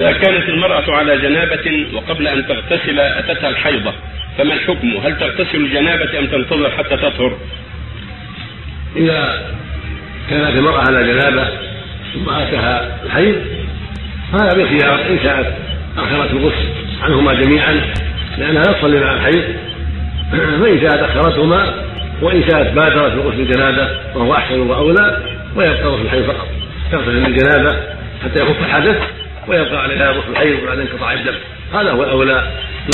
إذا كانت المرأة على جنابة وقبل أن تغتسل أتتها الحيضة فما الحكم؟ هل تغتسل الجنابة أم تنتظر حتى تطهر؟ إذا كانت المرأة على جنابة ثم أتاها الحيض فهذا بخيار إن شاءت أخرت الغسل عنهما جميعا لأنها لا تصلي مع الحيض فإن شاءت أخرتهما وإن شاءت بادرت بغسل الجنابة وهو أحسن وأولى ويبقى غسل الحيض فقط تغتسل الجنابة حتى يخف الحدث ويبقى عليها غسل الحيض بعد انقطاع الدم. هذا هو الأولى.